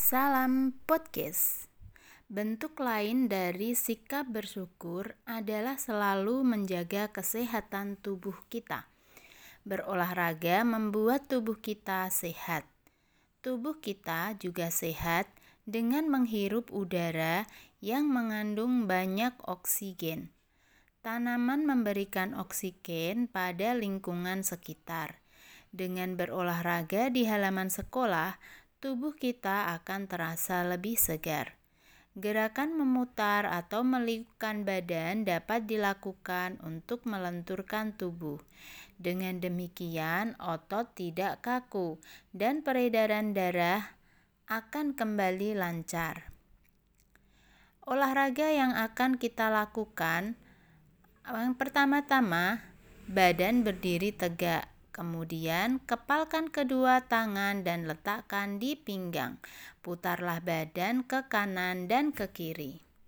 Salam podcast. Bentuk lain dari sikap bersyukur adalah selalu menjaga kesehatan tubuh kita. Berolahraga membuat tubuh kita sehat. Tubuh kita juga sehat dengan menghirup udara yang mengandung banyak oksigen. Tanaman memberikan oksigen pada lingkungan sekitar. Dengan berolahraga di halaman sekolah, tubuh kita akan terasa lebih segar. Gerakan memutar atau meliukkan badan dapat dilakukan untuk melenturkan tubuh. Dengan demikian, otot tidak kaku dan peredaran darah akan kembali lancar. Olahraga yang akan kita lakukan yang pertama-tama, badan berdiri tegak. Kemudian, kepalkan kedua tangan dan letakkan di pinggang. Putarlah badan ke kanan dan ke kiri.